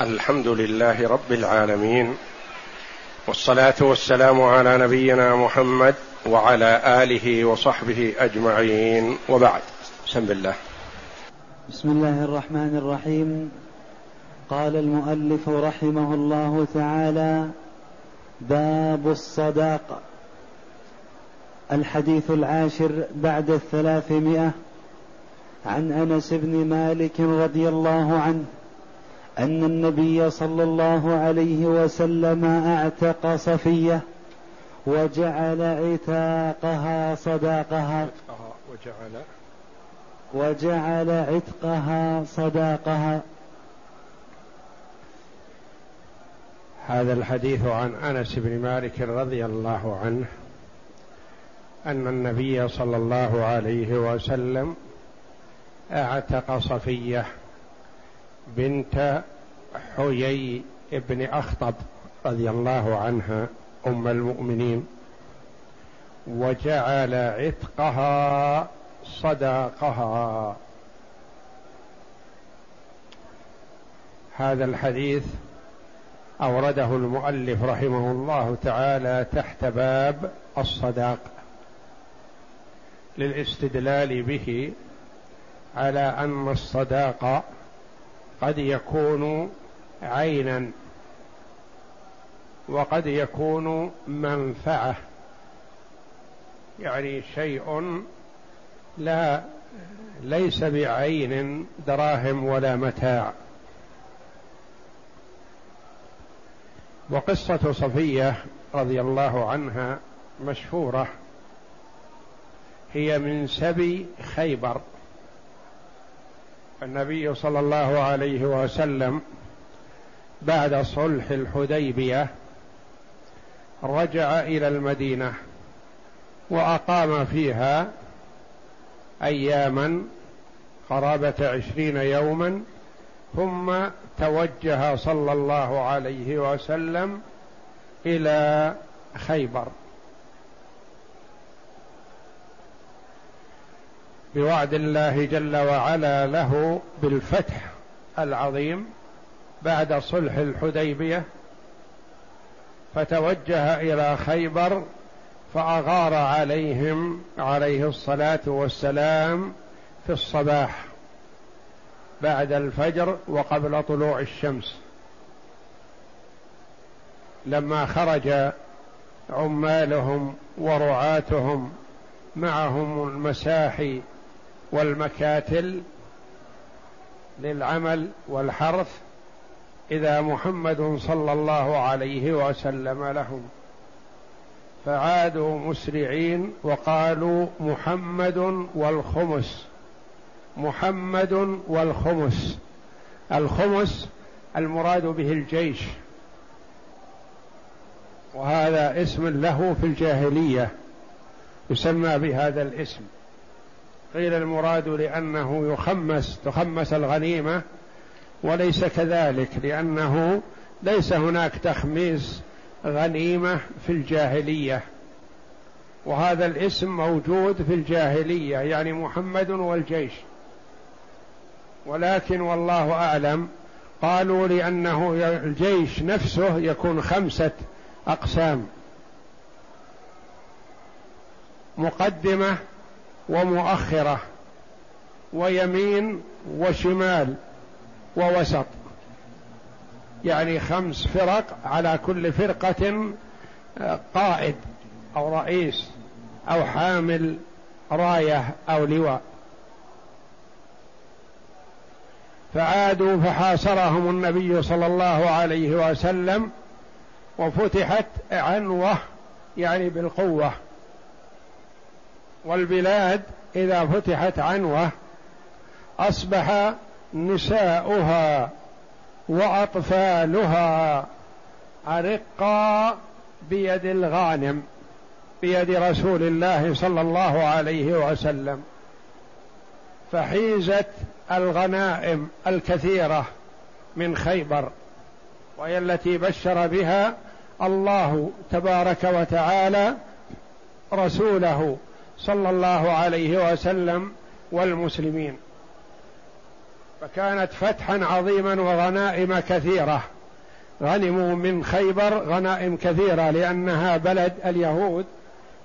الحمد لله رب العالمين والصلاة والسلام على نبينا محمد وعلى آله وصحبه أجمعين وبعد. بسم الله. بسم الله الرحمن الرحيم. قال المؤلف رحمه الله تعالى باب الصداق. الحديث العاشر بعد الثلاثمائة عن أنس بن مالك رضي الله عنه أن النبي صلى الله عليه وسلم أعتق صفية وجعل عتاقها صداقها. وجعل. وجعل عتقها صداقها. هذا الحديث عن أنس بن مالك رضي الله عنه أن النبي صلى الله عليه وسلم أعتق صفية بنت حيي بن أخطب رضي الله عنها أم المؤمنين. وجعل عتقها صداقها. هذا الحديث أورده المؤلف رحمه الله تعالى تحت باب الصداق للاستدلال به على أن الصداق قد يكون عينا وقد يكون منفعة يعني شيء لا ليس بعين دراهم ولا متاع. وقصة صفية رضي الله عنها مشهورة هي من سبي خيبر. النبي صلى الله عليه وسلم بعد صلح الحديبية رجع إلى المدينة وأقام فيها أياما قرابة عشرين يوما ثم توجه صلى الله عليه وسلم إلى خيبر. بوعد الله جل وعلا له بالفتح العظيم بعد صلح الحديبية فتوجه إلى خيبر فأغار عليهم عليه الصلاة والسلام في الصباح بعد الفجر وقبل طلوع الشمس. لما خرج عمالهم ورعاتهم معهم المساحي والمكاتل للعمل والحرث إذا محمد صلى الله عليه وسلم لهم. فعادوا مسرعين وقالوا محمد والخمس. محمد والخمس. الخمس المراد به الجيش. وهذا اسم له في الجاهلية يسمى بهذا الاسم. قيل المراد لأنه يخمس تخمس الغنيمة وليس كذلك لأنه ليس هناك تخميس غنيمة في الجاهلية. وهذا الاسم موجود في الجاهلية يعني محمد والجيش. ولكن والله أعلم قالوا لأنه الجيش نفسه يكون خمسة أقسام. مقدمة ومؤخرة ويمين وشمال ووسط. يعني خمس فرق على كل فرقة آه، قائد أو رئيس أو حامل راية أو لواء. فعادوا فحاصرهم النبي صلى الله عليه وسلم وفتحت عنوة يعني بالقوة. والبلاد إذا فتحت عنوة أصبح نساؤها وأطفالها ارقا بيد الغانم بيد رسول الله صلى الله عليه وسلم. فحيزت الغنائم الكثيرة من خيبر وهي التي بشر بها الله تبارك وتعالى رسوله صلى الله عليه وسلم والمسلمين. فكانت فتحا عظيما وغنائم كثيرة. غنموا من خيبر غنائم كثيرة لأنها بلد اليهود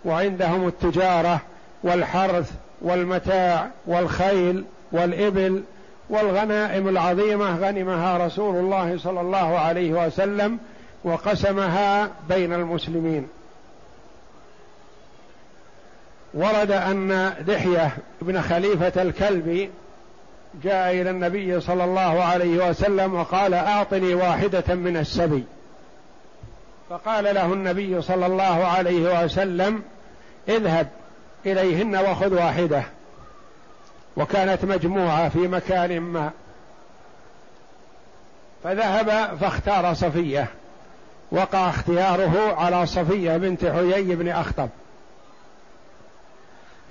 وعندهم التجارة والحرث والمتاع والخيل والإبل والغنائم العظيمة. غنمها رسول الله صلى الله عليه وسلم وقسمها بين المسلمين. ورد أن دحية بن خليفة الكلبي جاء إلى النبي صلى الله عليه وسلم وقال أعطني واحدة من السبي. فقال له النبي صلى الله عليه وسلم اذهب إليهن وخذ واحدة. وكانت مجموعة في مكان ما. فذهب فاختار صفية. وقع اختياره على صفية بنت حيي بن أخطب.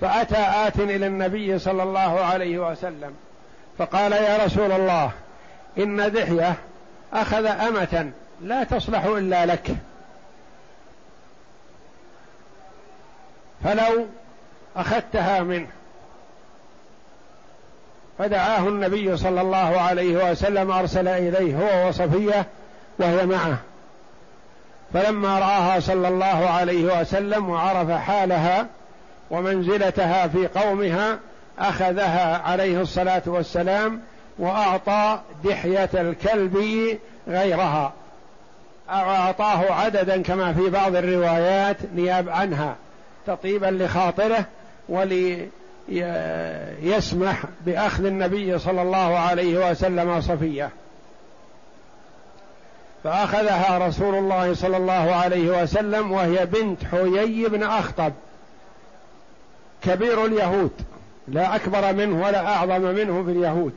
فأتى آت إلى النبي صلى الله عليه وسلم فقال يا رسول الله إن دحية أخذ أمة لا تصلح إلا لك. فلو أخذتها منه. فدعاه النبي صلى الله عليه وسلم أرسل إليه هو وصفية وهي معه. فلما رآها صلى الله عليه وسلم وعرف حالها ومنزلتها في قومها أخذها عليه الصلاة والسلام وأعطى دحية الكلب غيرها. أعطاه عددا كما في بعض الروايات نياب عنها تطيبا لخاطره وليسمح بأخذ النبي صلى الله عليه وسلم صفية. فأخذها رسول الله صلى الله عليه وسلم وهي بنت حيي بن أخطب. كبير اليهود لا أكبر منه ولا أعظم منه في اليهود.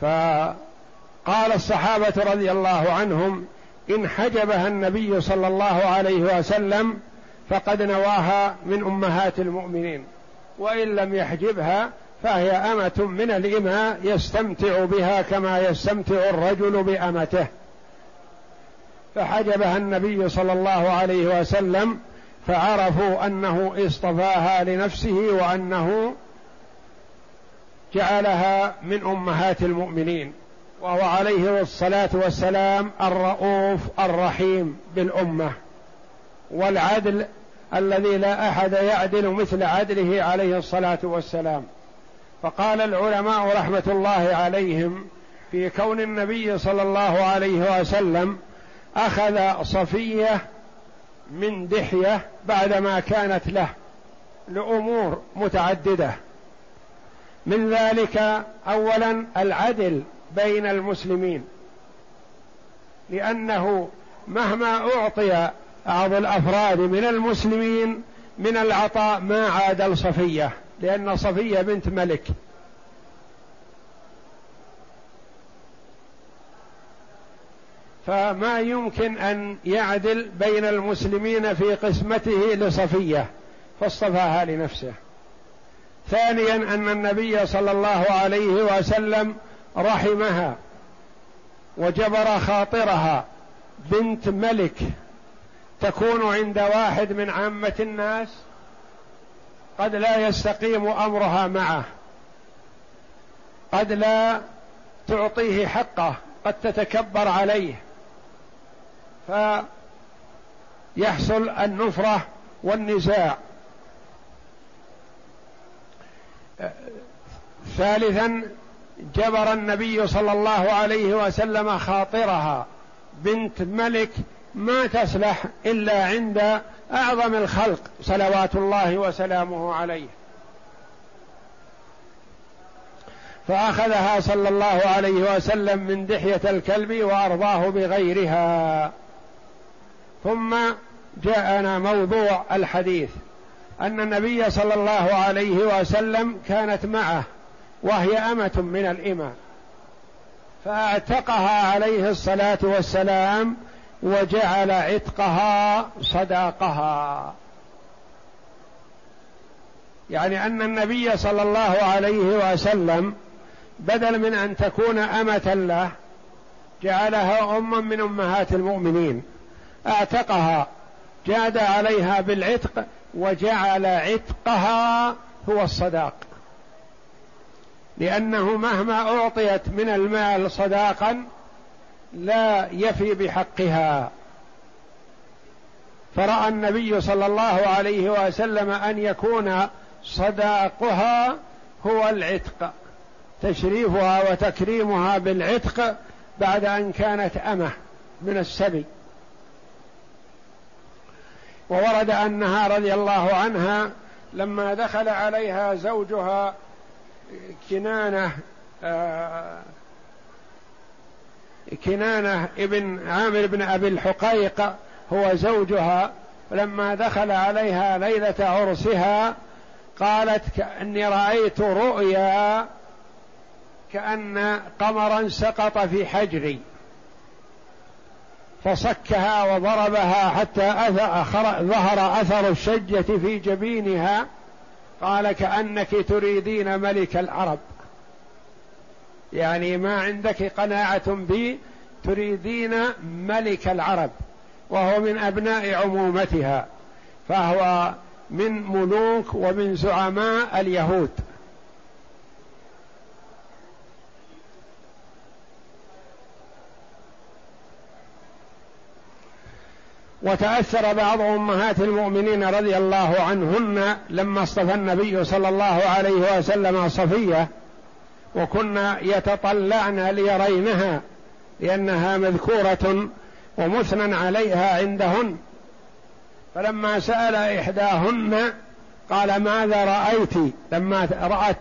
فقال الصحابة رضي الله عنهم إن حجبها النبي صلى الله عليه وسلم فقد نواها من أمهات المؤمنين وإن لم يحجبها فهي أمة من الإماء يستمتع بها كما يستمتع الرجل بأمته. فحجبها النبي صلى الله عليه وسلم فعرفوا أنه اصطفاها لنفسه وأنه جعلها من أمهات المؤمنين وهو عليه الصلاة والسلام الرؤوف الرحيم بالأمة. والعدل الذي لا أحد يعدل مثل عدله عليه الصلاة والسلام. فقال العلماء رحمة الله عليهم في كون النبي صلى الله عليه وسلم أخذ صفية من دحية بعدما كانت له لأمور متعددة. من ذلك اولا العدل بين المسلمين. لأنه مهما أعطي بعض الأفراد من المسلمين من العطاء ما عادل صفية لأن صفية بنت ملك. فما يمكن أن يعدل بين المسلمين في قسمته لصفية فاصطفاها لنفسه. ثانيا أن النبي صلى الله عليه وسلم رحمها وجبر خاطرها بنت ملك تكون عند واحد من عامة الناس قد لا يستقيم أمرها معه قد لا تعطيه حقه قد تتكبر عليه. فيحصل النفرة والنزاع. ثالثا جبر النبي صلى الله عليه وسلم خاطرها. بنت ملك ما تصلح إلا عند أعظم الخلق صلوات الله وسلامه عليه. فأخذها صلى الله عليه وسلم من دحية الكلب وأرضاه بغيرها. ثم جاءنا موضوع الحديث أن النبي صلى الله عليه وسلم كانت معه وهي أمة من الامه فأعتقها عليه الصلاة والسلام وجعل عتقها صداقها. يعني أن النبي صلى الله عليه وسلم بدل من أن تكون أمة له جعلها اما من أمهات المؤمنين. اعتقها جاد عليها بالعتق وجعل عتقها هو الصداق. لأنه مهما أعطيت من المال صداقا لا يفي بحقها. فرأى النبي صلى الله عليه وسلم أن يكون صداقها هو العتق تشريفها وتكريمها بالعتق بعد أن كانت أمة من السبي. وورد أنها رضي الله عنها لما دخل عليها زوجها كنانة آه، كنانة ابن عامر بن أبي الحقيق هو زوجها. لما دخل عليها ليلة عرسها قالت كأني رأيت رؤيا كأن قمرا سقط في حجري. فصكها وضربها حتى ظهر أثر الشجة في جبينها. قال كأنك تريدين ملك العرب. يعني ما عندك قناعة بي تريدين ملك العرب وهو من أبناء عمومتها فهو من ملوك ومن زعماء اليهود. وتأثر بعض أمهات المؤمنين رضي الله عنهن لما اصطفى النبي صلى الله عليه وسلم صفية وكنا يتطلعن ليرينها لأنها مذكورة ومثنى عليها عندهن. فلما سأل إحداهن قال ماذا رأيت؟ لما رأت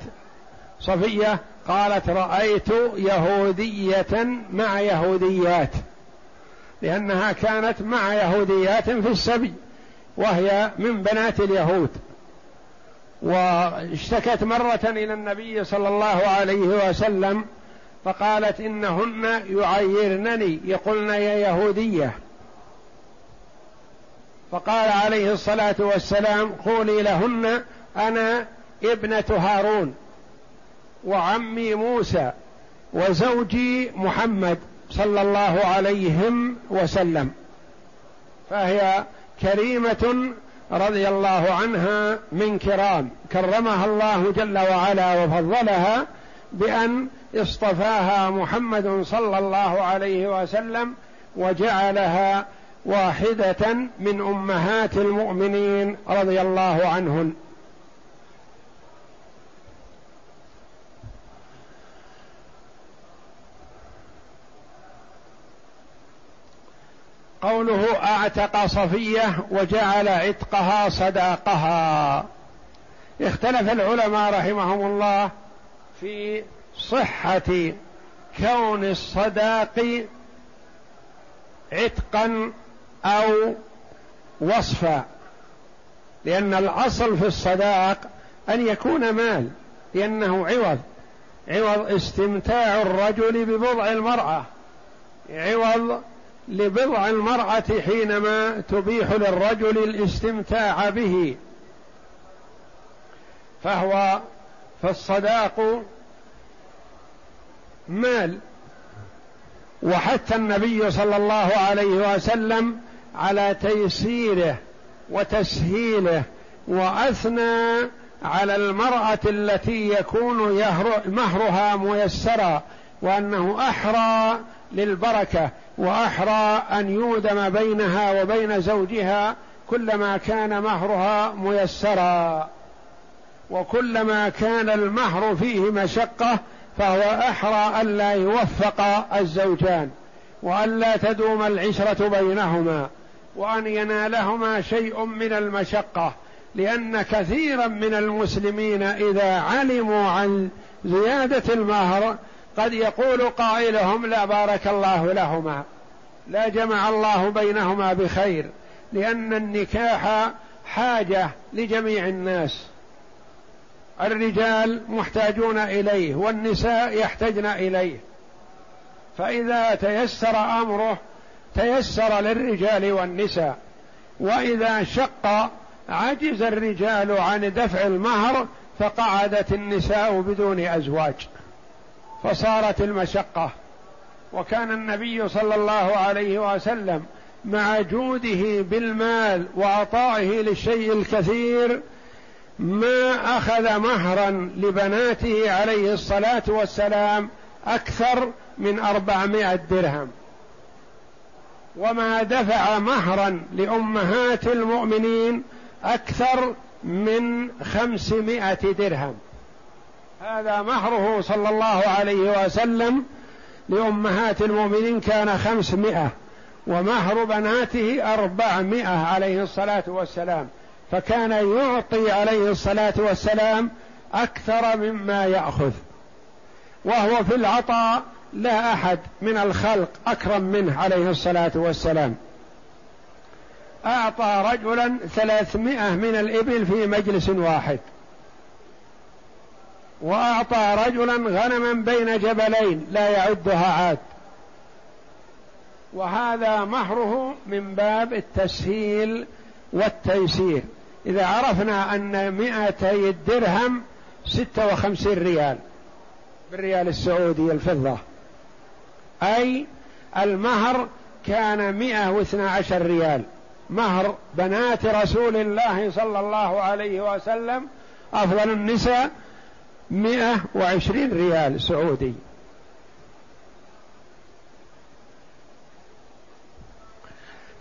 صفية قالت رأيت يهودية مع يهوديات. لأنها كانت مع يهوديات في السبي وهي من بنات اليهود. واشتكت مرة إلى النبي صلى الله عليه وسلم فقالت إنهن يعيرنني يقولن يا يهودية. فقال عليه الصلاة والسلام قولي لهن أنا ابنة هارون وعمي موسى وزوجي محمد. صلى الله عليهم وسلم. فهي كريمة رضي الله عنها من كرام. كرمها الله جل وعلا وفضلها بأن اصطفاها محمد صلى الله عليه وسلم وجعلها واحدة من أمهات المؤمنين رضي الله عنهن. قوله أعتق صفية وجعل عتقها صداقها. اختلف العلماء رحمهم الله في صحة كون الصداق عتقا أو وصفا لأن الأصل في الصداق أن يكون مال لأنه عوض عوض استمتاع الرجل ببضع المرأة عوض لبضع المرأة حينما تبيح للرجل الاستمتاع به. فهو فالصداق مال. وحث النبي صلى الله عليه وسلم على تيسيره وتسهيله وأثنى على المرأة التي يكون مهرها ميسرا وأنه أحرى للبركة وأحرى أن يودم بينها وبين زوجها كلما كان مهرها ميسرا. وكلما كان المهر فيه مشقة فهو أحرى الا يوفق الزوجان والا تدوم العشرة بينهما وأن ينالهما شيء من المشقة. لأن كثيرا من المسلمين إذا علموا عن زيادة المهر قد يقول قائلهم لا بارك الله لهما لا جمع الله بينهما بخير لأن النكاح حاجة لجميع الناس. الرجال محتاجون إليه والنساء يحتجن إليه. فإذا تيسر أمره تيسر للرجال والنساء. وإذا شق عجز الرجال عن دفع المهر فقعدت النساء بدون أزواج. فصارت المشقة. وكان النبي صلى الله عليه وسلم مع جوده بالمال وعطائه للشيء الكثير ما أخذ مهرا لبناته عليه الصلاة والسلام أكثر من أربعمائة درهم. وما دفع مهرا لأمهات المؤمنين أكثر من خمسمائة درهم. هذا مهره صلى الله عليه وسلم لأمهات المؤمنين كان خمسمائة ومهر بناته أربعمائة عليه الصلاة والسلام فكان يعطي عليه الصلاة والسلام أكثر مما يأخذ. وهو في العطاء لا أحد من الخلق أكرم منه عليه الصلاة والسلام. أعطى رجلا ثلاثمائة من الإبل في مجلس واحد. وأعطى رجلا غنما بين جبلين لا يعدها عاد. وهذا مهره من باب التسهيل والتيسير. إذا عرفنا أن مئتي الدرهم ستة وخمسين ريال بالريال السعودي الفضة. أي المهر كان مئة واثنى عشر ريال. مهر بنات رسول الله صلى الله عليه وسلم أفضل النساء مئة وعشرين ريال سعودي.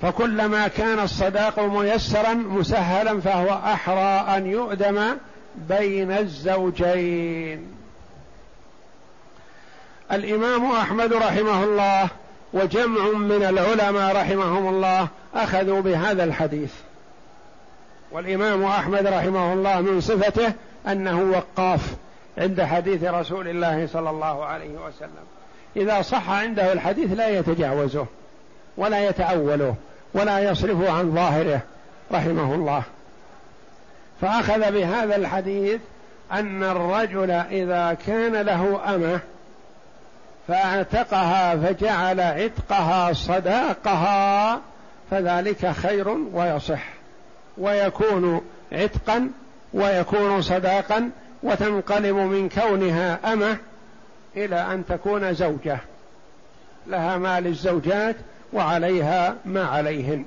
فكلما كان الصداق ميسرا مسهلا فهو أحرى أن يؤدم بين الزوجين. الإمام أحمد رحمه الله وجمع من العلماء رحمهم الله أخذوا بهذا الحديث. والإمام أحمد رحمه الله من صفته أنه وقاف عند حديث رسول الله صلى الله عليه وسلم. إذا صح عنده الحديث لا يتجاوزه ولا يتأوله ولا يصرفه عن ظاهره رحمه الله. فأخذ بهذا الحديث أن الرجل إذا كان له أمة فاعتقها فجعل عتقها صداقها فذلك خير ويصح. ويكون عتقا ويكون صداقا وتنقلب من كونها أمة إلى أن تكون زوجة. لها ما للزوجات وعليها ما عليهن.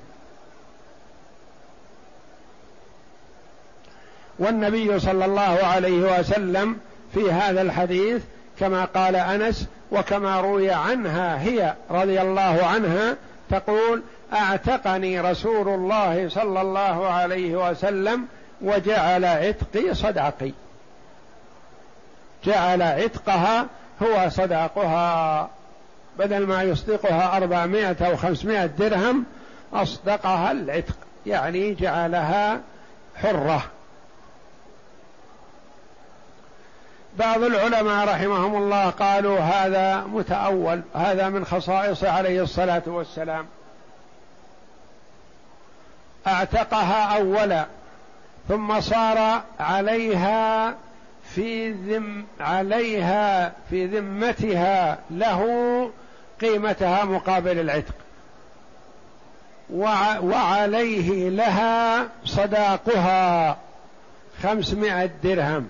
والنبي صلى الله عليه وسلم في هذا الحديث كما قال أنس وكما روي عنها هي رضي الله عنها تقول أعتقني رسول الله صلى الله عليه وسلم وجعل عتقي صداقي جعل عتقها هو صداقها بدل ما يصدقها أربعمائة أو خمسمائة درهم أصدقها العتق يعني جعلها حرة. بعض العلماء رحمهم الله قالوا هذا متأول هذا من خصائص عليه الصلاة والسلام. أعتقها أولا ثم صار عليها في ذم عليها في ذمتها له قيمتها مقابل العتق. وعليه لها صداقها خمسمائة درهم.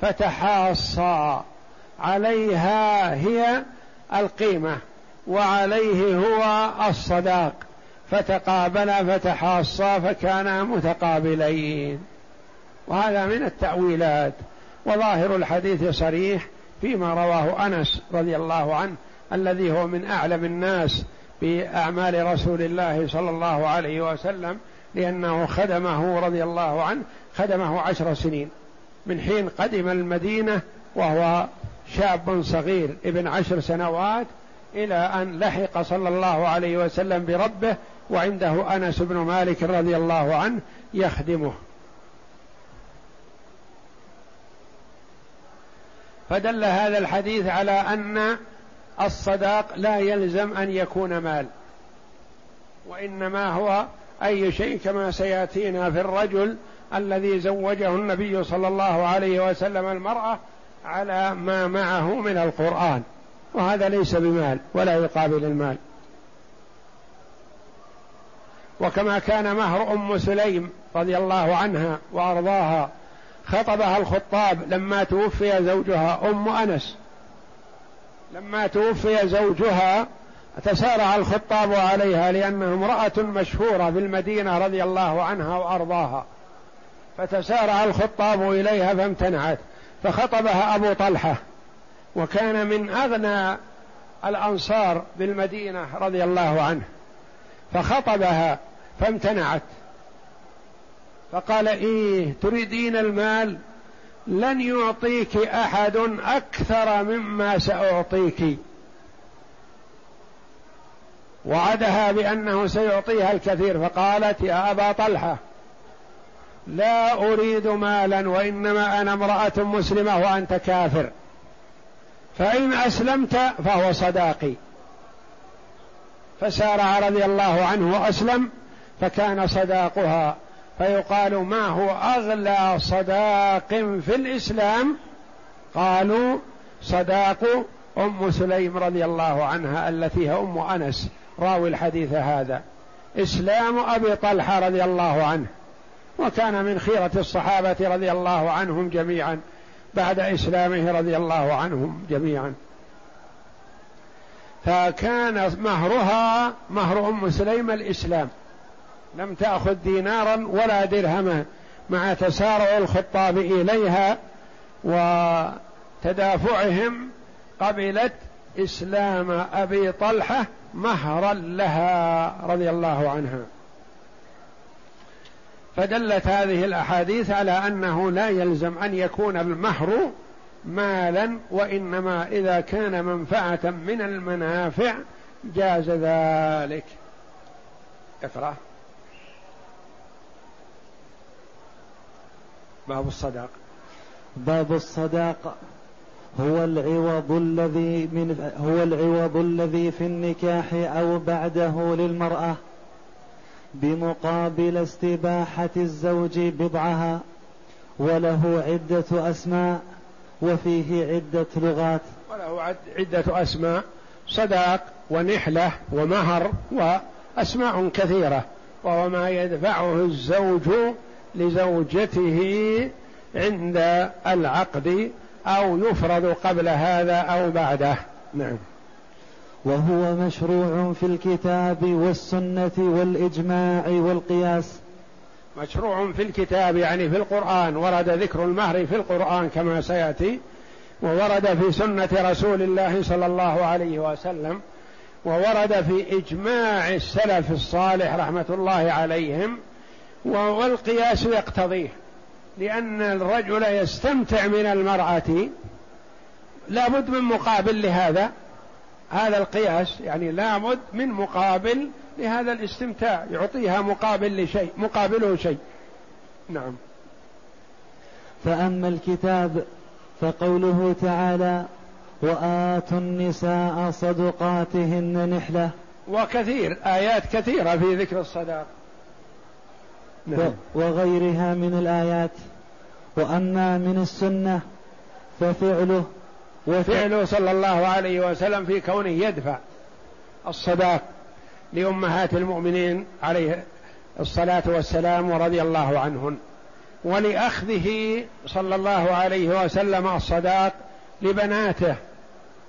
فتحاصى. عليها هي القيمة. وعليه هو الصداق. فتقابلا فتحاصا فكانا متقابلين. وهذا من التأويلات. وظاهر الحديث صريح فيما رواه أنس رضي الله عنه الذي هو من أعلم الناس بأعمال رسول الله صلى الله عليه وسلم لأنه خدمه رضي الله عنه خدمه عشر سنين. من حين قدم المدينة وهو شاب صغير ابن عشر سنوات إلى أن لحق صلى الله عليه وسلم بربه وعنده أنس بن مالك رضي الله عنه يخدمه. فدل هذا الحديث على أن الصداق لا يلزم أن يكون مال وإنما هو أي شيء كما سيأتينا في الرجل الذي زوجه النبي صلى الله عليه وسلم المرأة على ما معه من القرآن وهذا ليس بمال ولا يقابل المال. وكما كان مهر أم سليم رضي الله عنها وأرضاها خطبها الخطاب لما توفي زوجها أم أنس. لما توفي زوجها تسارع الخطاب عليها لأنها امرأة مشهورة بالمدينة رضي الله عنها وأرضاها. فتسارع الخطاب إليها فامتنعت. فخطبها أبو طلحة. وكان من أغنى الأنصار بالمدينة رضي الله عنه. فخطبها فامتنعت. فقال إيه تريدين المال؟ لن يعطيك أحد أكثر مما سأعطيك. وعدها بأنه سيعطيها الكثير فقالت يا أبا طلحة لا أريد مالا وإنما أنا امرأة مسلمة وأنت كافر. فإن أسلمت فهو صداقي. فسارع رضي الله عنه وأسلم فكان صداقها. فيقال ما هو أغلى صداق في الإسلام؟ قالوا صداق أم سليم رضي الله عنها التي هي أم أنس راوي الحديث هذا. إسلام أبي طلحة رضي الله عنه. وكان من خيرة الصحابة رضي الله عنهم جميعا بعد إسلامه رضي الله عنهم جميعا. فكان مهرها مهر أم سليم الإسلام. لم تأخذ دينارا ولا درهما مع تسارع الخطاب إليها وتدافعهم قبلت إسلام أبي طلحة مهرا لها رضي الله عنها. فدلت هذه الأحاديث على أنه لا يلزم أن يكون المهر مالا وإنما إذا كان منفعة من المنافع جاز ذلك. اقرأ. باب الصداق. باب الصداق. هو العوض الذي من هو العوض الذي في النكاح أو بعده للمرأة بمقابل استباحة الزوج بضعها وله عدة أسماء وفيه عدة لغات. وله عدة أسماء صداق ونحلة ومهر وأسماء كثيرة وهو ما يدفعه الزوج لزوجته عند العقد أو يفرض قبل هذا أو بعده. نعم. وهو مشروع في الكتاب والسنة والإجماع والقياس. مشروع في الكتاب يعني في القرآن. ورد ذكر المهر في القرآن كما سيأتي. وورد في سنة رسول الله صلى الله عليه وسلم. وورد في إجماع السلف الصالح رحمة الله عليهم. والقياس يقتضيه لأن الرجل يستمتع من المرأة. لابد من مقابل لهذا هذا القياس يعني لابد من مقابل لهذا الاستمتاع. يعطيها مقابل لشيء مقابله شيء. نعم. فأما الكتاب فقوله تعالى وآتوا النساء صدقاتهن نحلة. وكثير آيات كثيرة في ذكر الصداق نعم. وغيرها من الآيات. وأما من السنة ففعله وفعله صلى الله عليه وسلم في كونه يدفع الصداق لأمهات المؤمنين عليه الصلاة والسلام ورضي الله عنهن. ولأخذه صلى الله عليه وسلم الصداق لبناته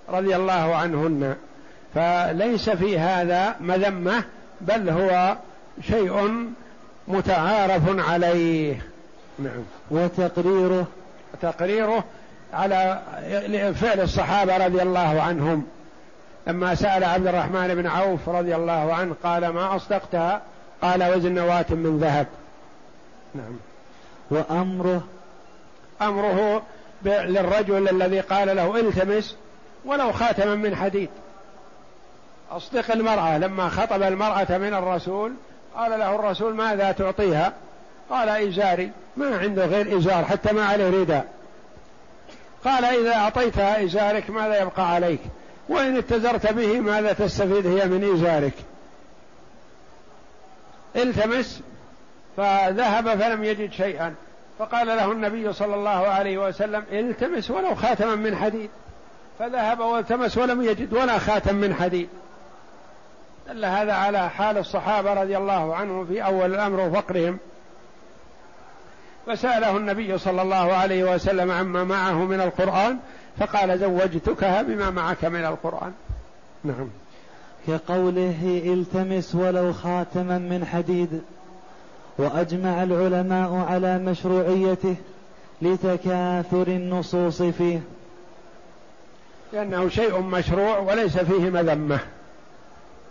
رضي الله عنهن. فليس في هذا مذمة بل هو شيء متعارف عليه. نعم. وتقريره تقريره على فعل الصحابة رضي الله عنهم. لما سأل عبد الرحمن بن عوف رضي الله عنه قال ما أصدقتها؟ قال وزن نواة من ذهب. نعم. وأمره أمره للرجل الذي قال له التمس ولو خاتما من حديد. أصدق المرأة. لما خطب المرأة من الرسول قال له الرسول ماذا تعطيها؟ قال إزاري. ما عنده غير إزار حتى ما عليه رداء. قال إذا أعطيتها إزارك ماذا يبقى عليك؟ وإن اتزرت به ماذا تستفيد؟ هي من إزارك. التمس فذهب فلم يجد شيئا. فقال له النبي صلى الله عليه وسلم التمس ولو خاتما من حديد. فذهب والتمس ولم يجد ولا خاتم من حديد. دل هذا على حال الصحابة رضي الله عنهم في أول الأمر وفقرهم. فسأله النبي صلى الله عليه وسلم عما معه من القرآن فقال زوجتكها بما معك من القرآن. نعم. كقوله التمس ولو خاتما من حديد وأجمع العلماء على مشروعيته لتكاثر النصوص فيه. لأنه شيء مشروع وليس فيه مذمة.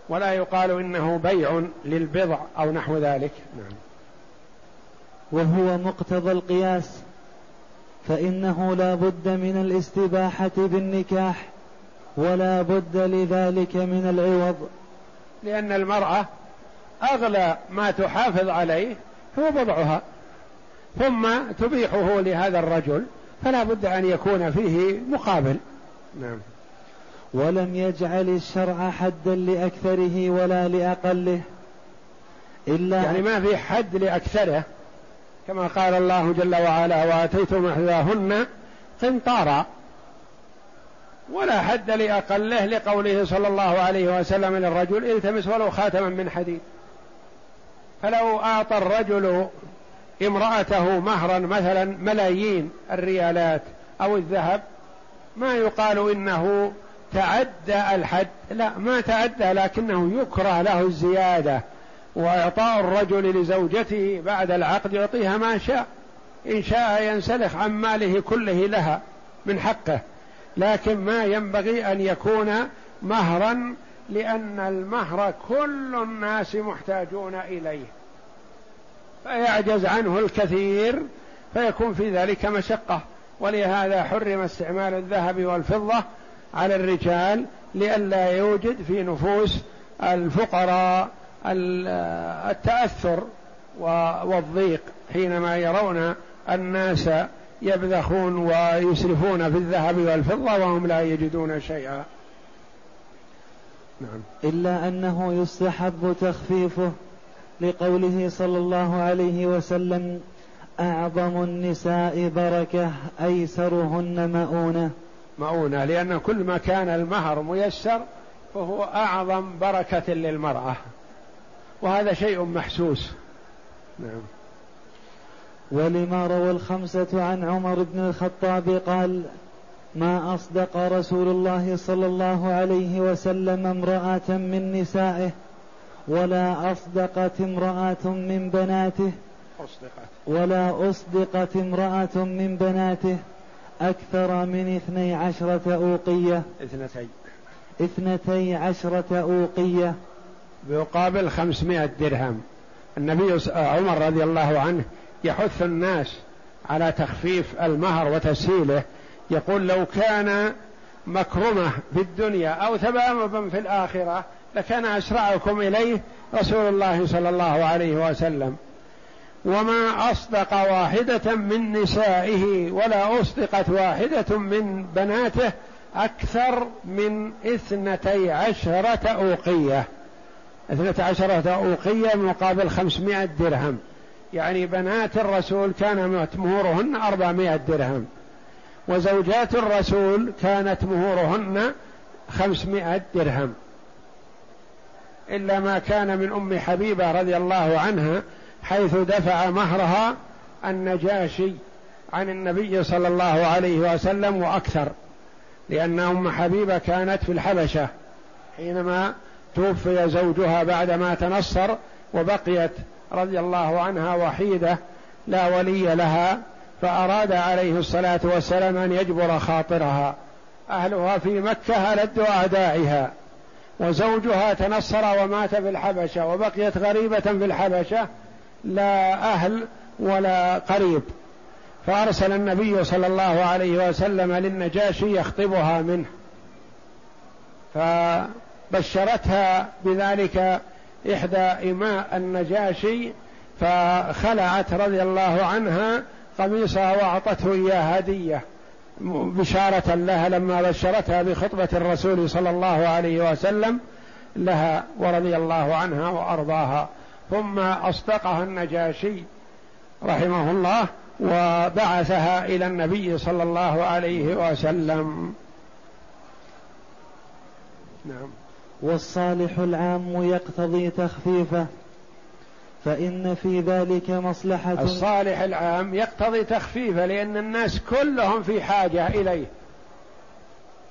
ولا يقال إنه بيع للبضع أو نحو ذلك. نعم. وهو مقتضى القياس فإنه لا بد من الاستباحة بالنكاح ولا بد لذلك من العوض. لأن المرأة أغلى ما تحافظ عليه هو بضعها ثم تبيحه لهذا الرجل فلا بد أن يكون فيه مقابل. نعم. ولم يجعل الشرع حدا لأكثره ولا لأقله. إلا يعني ما في حد لأكثره كما قال الله جل وعلا وآتيتم إحداهن قنطارا ولا حد لأقله لقوله صلى الله عليه وسلم للرجل التمس ولو خاتما من حديد فلو أعطى الرجل امرأته مهرا مثلا ملايين الريالات أو الذهب ما يقال إنه تعدى الحد. لا ما تعدى لكنه يكره له الزيادة وإعطاء الرجل لزوجته بعد العقد يعطيها ما شاء. إن شاء ينسلخ عن ماله كله لها من حقه. لكن ما ينبغي أن يكون مهرا لأن المهر كل الناس محتاجون إليه. فيعجز عنه الكثير فيكون في ذلك مشقة. ولهذا حرم استعمال الذهب والفضة على الرجال لئلا يوجد في نفوس الفقراء التأثر والضيق حينما يرون الناس يبذخون ويسرفون في الذهب والفضة وهم لا يجدون شيئا. نعم. إلا أنه يستحب تخفيفه لقوله صلى الله عليه وسلم أعظم النساء بركة أيسرهن مؤونة. مؤونة لأن كل ما كان المهر ميسر فهو أعظم بركة للمرأة. وهذا شيء محسوس. نعم. ولما روى الخمسة عن عمر بن الخطاب قال ما أصدق رسول الله صلى الله عليه وسلم امرأة من نسائه ولا أصدقت امرأة من بناته أصدقت. ولا أصدقت امرأة من بناته أكثر من اثني عشرة أوقية. اثنتي. اثنتي عشرة أوقية. بيقابل خمسمائة درهم. النبي عمر رضي الله عنه يحث الناس على تخفيف المهر وتسهيله. يقول لو كان مكرمة في الدنيا أو ثبابا في الآخرة لكان أسرعكم إليه رسول الله صلى الله عليه وسلم. وما أصدق واحدة من نسائه ولا أصدقت واحدة من بناته أكثر من اثنتي عشرة أوقية. اثنتي عشرة أوقية مقابل خمسمائة درهم. يعني بنات الرسول كان مهورهن أربعمائة درهم. وزوجات الرسول كانت مهورهن خمسمائة درهم. إلا ما كان من أم حبيبة رضي الله عنها حيث دفع مهرها النجاشي عن النبي صلى الله عليه وسلم وأكثر لأن أم حبيبة كانت في الحبشة حينما توفي زوجها بعدما تنصر وبقيت رضي الله عنها وحيدة لا ولي لها فأراد عليه الصلاة والسلام أن يجبر خاطرها. أهلها في مكة ألدوا أعدائها وزوجها تنصر ومات في الحبشة وبقيت غريبة في الحبشة لا أهل ولا قريب. فأرسل النبي صلى الله عليه وسلم للنجاشي يخطبها منه. فبشرتها بذلك إحدى إماء النجاشي فخلعت رضي الله عنها قميصها وأعطته إياه هدية. بشارة لها لما بشرتها بخطبة الرسول صلى الله عليه وسلم لها ورضي الله عنها وأرضاها. ثم أصدقها النجاشي رحمه الله وبعثها إلى النبي صلى الله عليه وسلم. نعم. والصالح العام يقتضي تخفيفه فإن في ذلك مصلحة. الصالح العام يقتضي تخفيفه لأن الناس كلهم في حاجة إليه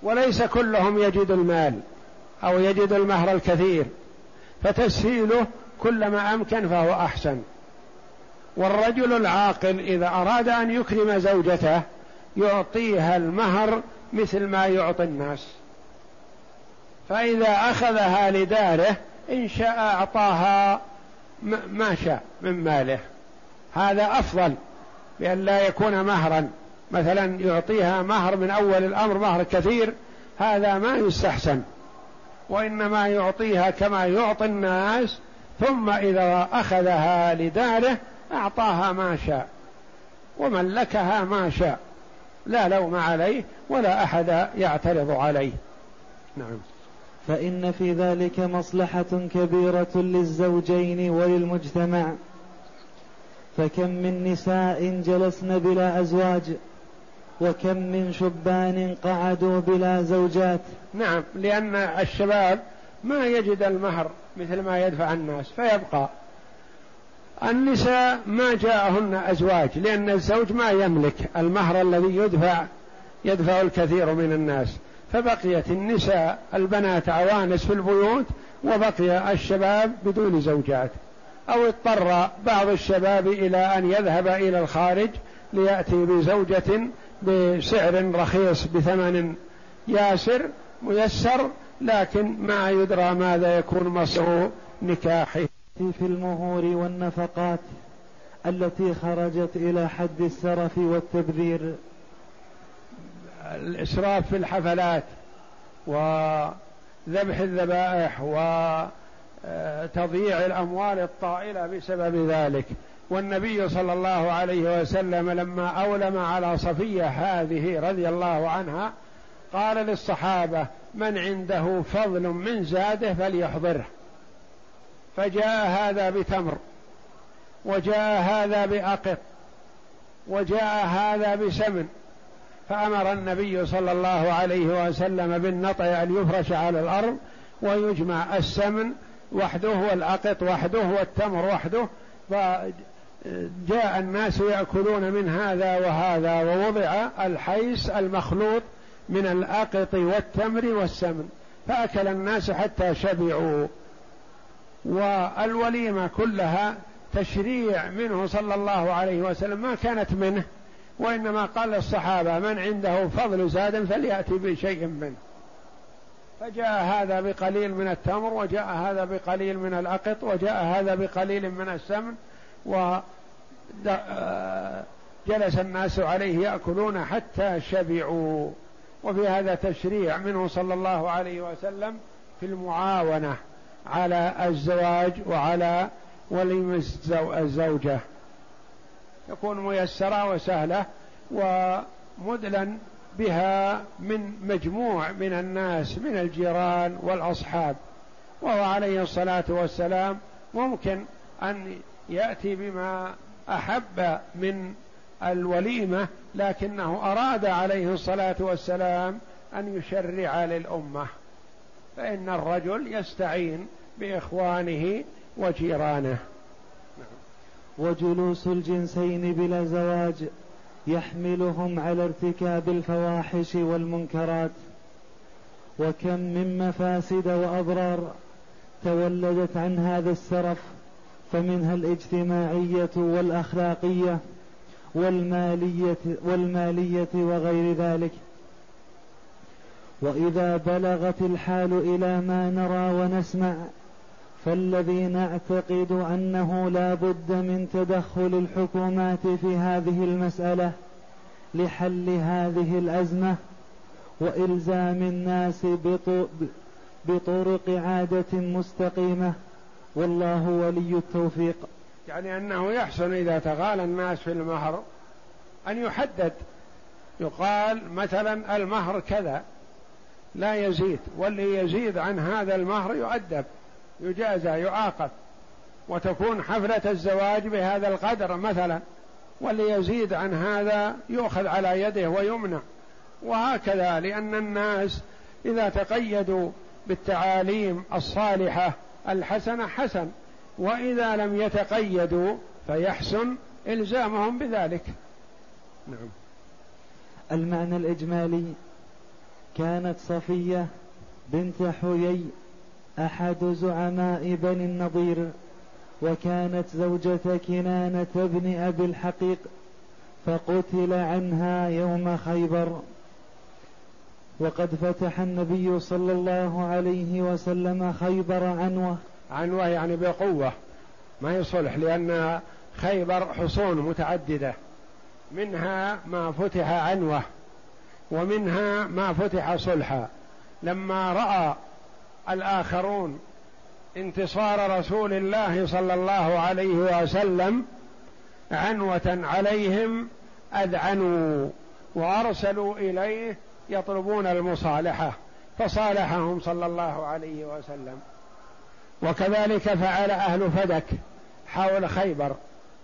وليس كلهم يجد المال أو يجد المهر الكثير فتسهيله كلما أمكن فهو أحسن. والرجل العاقل إذا أراد أن يكرم زوجته يعطيها المهر مثل ما يعطي الناس. فإذا أخذها لداره إن شاء أعطاها ما شاء من ماله. هذا أفضل بأن لا يكون مهرا. مثلا يعطيها مهر من أول الأمر مهر كثير هذا ما يستحسن. وإنما يعطيها كما يعطي الناس ثم إذا أخذها لداره أعطاها ما شاء وملكها ما شاء لا لوم عليه ولا أحد يعترض عليه. نعم. فإن في ذلك مصلحة كبيرة للزوجين وللمجتمع. فكم من نساء جلسن بلا أزواج وكم من شبان قعدوا بلا زوجات. نعم لأن الشباب ما يجد المهر مثل ما يدفع الناس فيبقى. النساء ما جاءهن أزواج لأن الزوج ما يملك المهر الذي يدفع يدفع الكثير من الناس. فبقيت النساء البنات عوانس في البيوت وبقي الشباب بدون زوجات. أو اضطر بعض الشباب إلى أن يذهب إلى الخارج ليأتي بزوجة بسعر رخيص بثمن ياسر ميسر لكن ما يدرى ماذا يكون مصر نكاحه. في المهور والنفقات التي خرجت إلى حد السرف والتبذير. الإسراف في الحفلات وذبح الذبائح وتضييع الأموال الطائلة بسبب ذلك. والنبي صلى الله عليه وسلم لما أولم على صفية هذه رضي الله عنها قال للصحابة من عنده فضل من زاده فليحضره. فجاء هذا بتمر وجاء هذا بأقط وجاء هذا بسمن فأمر النبي صلى الله عليه وسلم بالنطع أن يفرش على الأرض ويجمع السمن وحده والأقط وحده والتمر وحده. فجاء الناس يأكلون من هذا وهذا ووضع الحيس المخلوط من الأقط والتمر والسمن فأكل الناس حتى شبعوا. والوليمة كلها تشريع منه صلى الله عليه وسلم ما كانت منه وإنما قال للصحابة من عنده فضل زاد فليأتي بشيء منه. فجاء هذا بقليل من التمر وجاء هذا بقليل من الأقط وجاء هذا بقليل من السمن و جلس الناس عليه يأكلون حتى شبعوا. وفي هذا تشريع منه صلى الله عليه وسلم في المعاونة على الزواج وعلى وليم الزوجة. يكون ميسرة وسهلة ومدلا بها من مجموع من الناس من الجيران والأصحاب. وهو عليه الصلاة والسلام ممكن أن يأتي بما أحب من الوليمة لكنه أراد عليه الصلاة والسلام أن يشرع للأمة. فإن الرجل يستعين بإخوانه وجيرانه. وجلوس الجنسين بلا زواج يحملهم على ارتكاب الفواحش والمنكرات. وكم من مفاسد وأضرار تولدت عن هذا السرف فمنها الاجتماعية والأخلاقية. والماليه والمالية وغير ذلك. وإذا بلغت الحال إلى ما نرى ونسمع فالذي نعتقد أنه لا بد من تدخل الحكومات في هذه المسألة لحل هذه الأزمة وإلزام الناس بطرق عادة مستقيمة. والله ولي التوفيق. يعني أنه يحسن إذا تغالى الناس في المهر أن يحدد. يقال مثلا المهر كذا لا يزيد واللي يزيد عن هذا المهر يؤدب يجازى يعاقب. وتكون حفلة الزواج بهذا القدر مثلا واللي يزيد عن هذا يؤخذ على يده ويمنع. وهكذا لأن الناس إذا تقيدوا بالتعاليم الصالحة الحسنة حسن. وإذا لم يتقيدوا فيحسن إلزامهم بذلك. نعم. المعنى الإجمالي كانت صفية بنت حيي أحد زعماء بني النضير وكانت زوجة كنانة بن أبي الحقيق فقتل عنها يوم خيبر. وقد فتح النبي صلى الله عليه وسلم خيبر عنوة عنوة يعني بقوة. ما يصلح لأن خيبر حصون متعددة. منها ما فتح عنوة ومنها ما فتح صلحا. لما رأى الآخرون انتصار رسول الله صلى الله عليه وسلم عنوة عليهم أذعنوا وأرسلوا إليه يطلبون المصالحة فصالحهم صلى الله عليه وسلم. وكذلك فعل أهل فدك حول خيبر.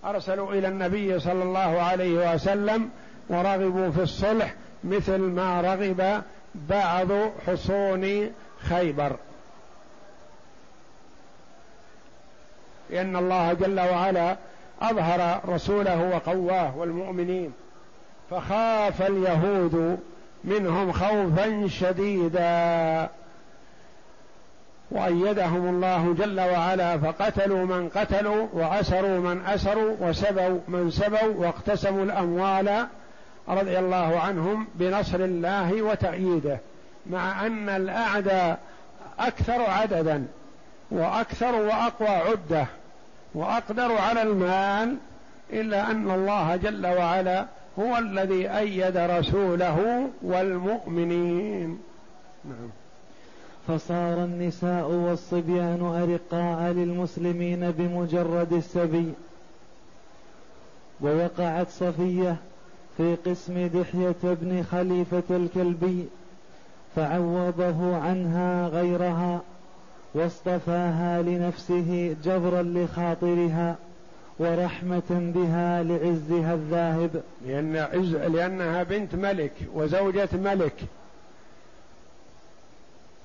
أرسلوا إلى النبي صلى الله عليه وسلم ورغبوا في الصلح مثل ما رغب بعض حصون خيبر. لأن الله جل وعلا أظهر رسوله وقواه والمؤمنين فخاف اليهود منهم خوفا شديدا. وأيدهم الله جل وعلا فقتلوا من قتلوا وأسروا من أسروا وسبوا من سبوا واقتسموا الأموال رضي الله عنهم بنصر الله وتأييده مع أن الأعداء أكثر عددا وأكثر وأقوى عدة وأقدر على المال إلا أن الله جل وعلا هو الذي أيد رسوله والمؤمنين. نعم. فصار النساء والصبيان أرقاء للمسلمين بمجرد السبي. ووقعت صفية في قسم دحية بن خليفة الكلبي فعوضه عنها غيرها واصطفاها لنفسه جبرا لخاطرها ورحمة بها لعزها الذاهب. لأن عز لأنها بنت ملك وزوجة ملك.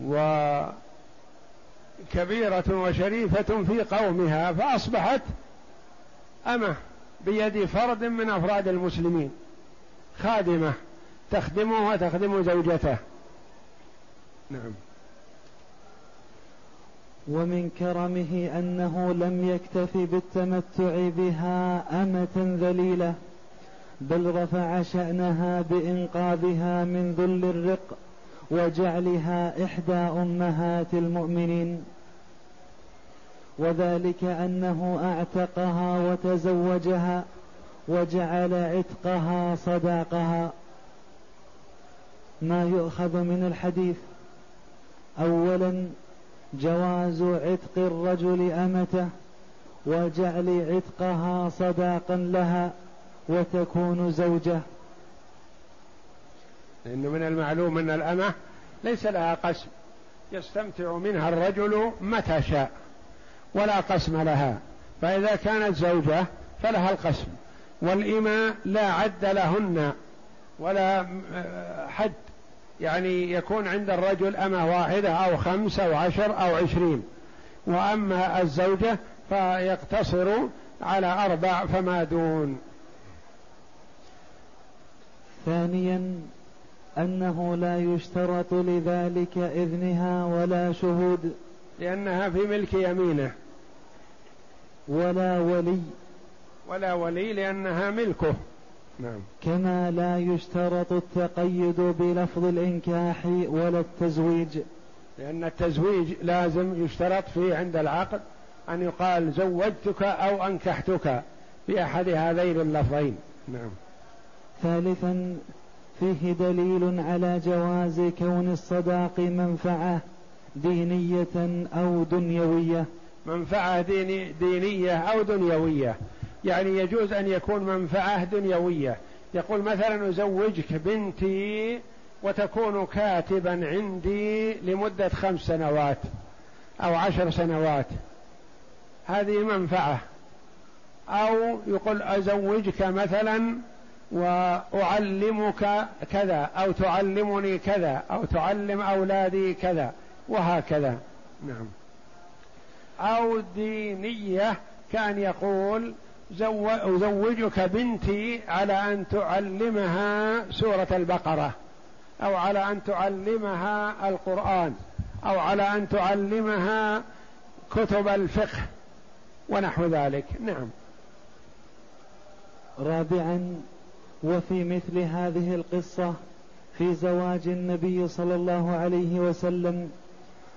وكبيرة وشريفة في قومها فأصبحت أمة بيد فرد من أفراد المسلمين خادمة تخدمه وتخدم زوجته. نعم. ومن كرمه أنه لم يكتف بالتمتع بها أمة ذليلة بل رفع شأنها بإنقاذها من ذل الرق. وجعلها إحدى أمهات المؤمنين. وذلك أنه أعتقها وتزوجها وجعل عتقها صداقها. ما يؤخذ من الحديث أولا جواز عتق الرجل أمته وجعل عتقها صداقا لها وتكون زوجة. لأنه من المعلوم أن الأمة ليس لها قسم يستمتع منها الرجل متى شاء ولا قسم لها فإذا كانت زوجة فلها القسم والإماء لا عد لهن ولا حد يعني يكون عند الرجل أمة واحدة أو خمسة أو عشر أو عشرين وأما الزوجة فيقتصر على أربع فما دون. ثانيا أنه لا يشترط لذلك إذنها ولا شهود. لأنها في ملك يمينه. ولا ولي. ولا ولي لأنها ملكه. نعم. كما لا يشترط التقيد بلفظ الإنكاح ولا التزويج. لأن التزويج لازم يشترط فيه عند العقد أن يقال زوجتك أو أنكحتك بأحد هذين اللفظين. نعم. ثالثا فيه دليل على جواز كون الصداق منفعة دينية أو دنيوية. منفعة ديني دينية أو دنيوية. يعني يجوز أن يكون منفعة دنيوية. يقول مثلا أزوجك بنتي وتكون كاتبا عندي لمدة خمس سنوات أو عشر سنوات. هذه منفعة. أو يقول أزوجك مثلا وأعلمك كذا أو تعلمني كذا أو تعلم أولادي كذا وهكذا. نعم. أو دينية كان يقول أزوجك بنتي على أن تعلمها سورة البقرة أو على أن تعلمها القرآن أو على أن تعلمها كتب الفقه. ونحو ذلك. نعم. رابعا وفي مثل هذه القصة في زواج النبي صلى الله عليه وسلم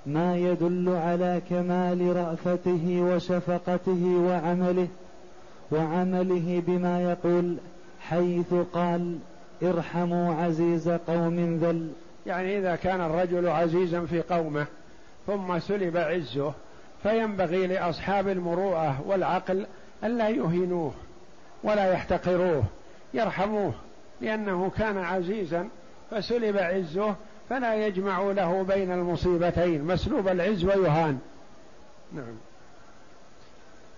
ما يدل على كمال رأفته وشفقته وعمله وعمله بما يقول حيث قال ارحموا عزيز قوم ذل. يعني إذا كان الرجل عزيزا في قومه ثم سلب عزه فينبغي لأصحاب المروءة والعقل ألا يهينوه ولا يحتقروه. يرحموه لأنه كان عزيزا فسلب عزه فلا يجمع له بين المصيبتين مسلوب العز ويهان. نعم.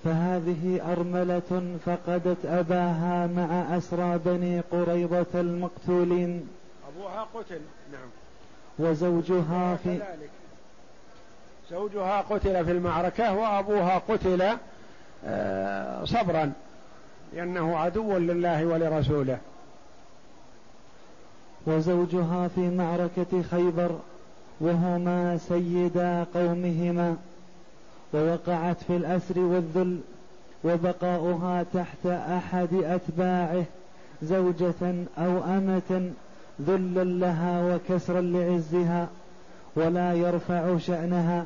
فهذه أرملة فقدت أباها مع أسرى بني قريضة المقتولين. أبوها قتل نعم. وزوجها في زوجها قتل في المعركة وأبوها قتل آه، صبرا. لأنه عدو لله ولرسوله. وزوجها في معركة خيبر وهما سيدا قومهما ووقعت في الأسر والذل وبقاؤها تحت أحد أتباعه زوجة أو أمة ذلا لها وكسرا لعزها ولا يرفع شأنها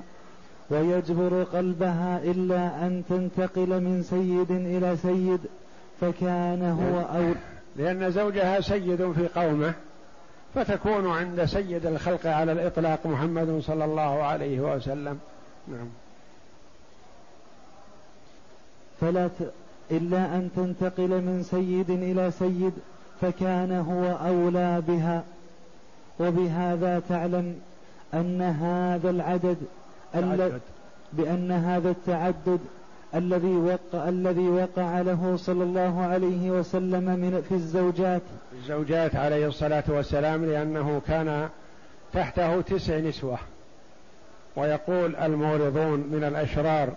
ويجبر قلبها إلا أن تنتقل من سيد إلى سيد. فكان هو أول لأن زوجها سيد في قومه فتكون عند سيد الخلق على الإطلاق محمد صلى الله عليه وسلم. نعم. فلا ت... إلا أن تنتقل من سيد إلى سيد فكان هو أولى بها. وبهذا تعلم أن هذا العدد. بأن هذا التعدد الذي وقع الذي وقع له صلى الله عليه وسلم من في الزوجات. الزوجات عليه الصلاة والسلام لأنه كان تحته تسع نسوة. ويقول المورضون من الأشرار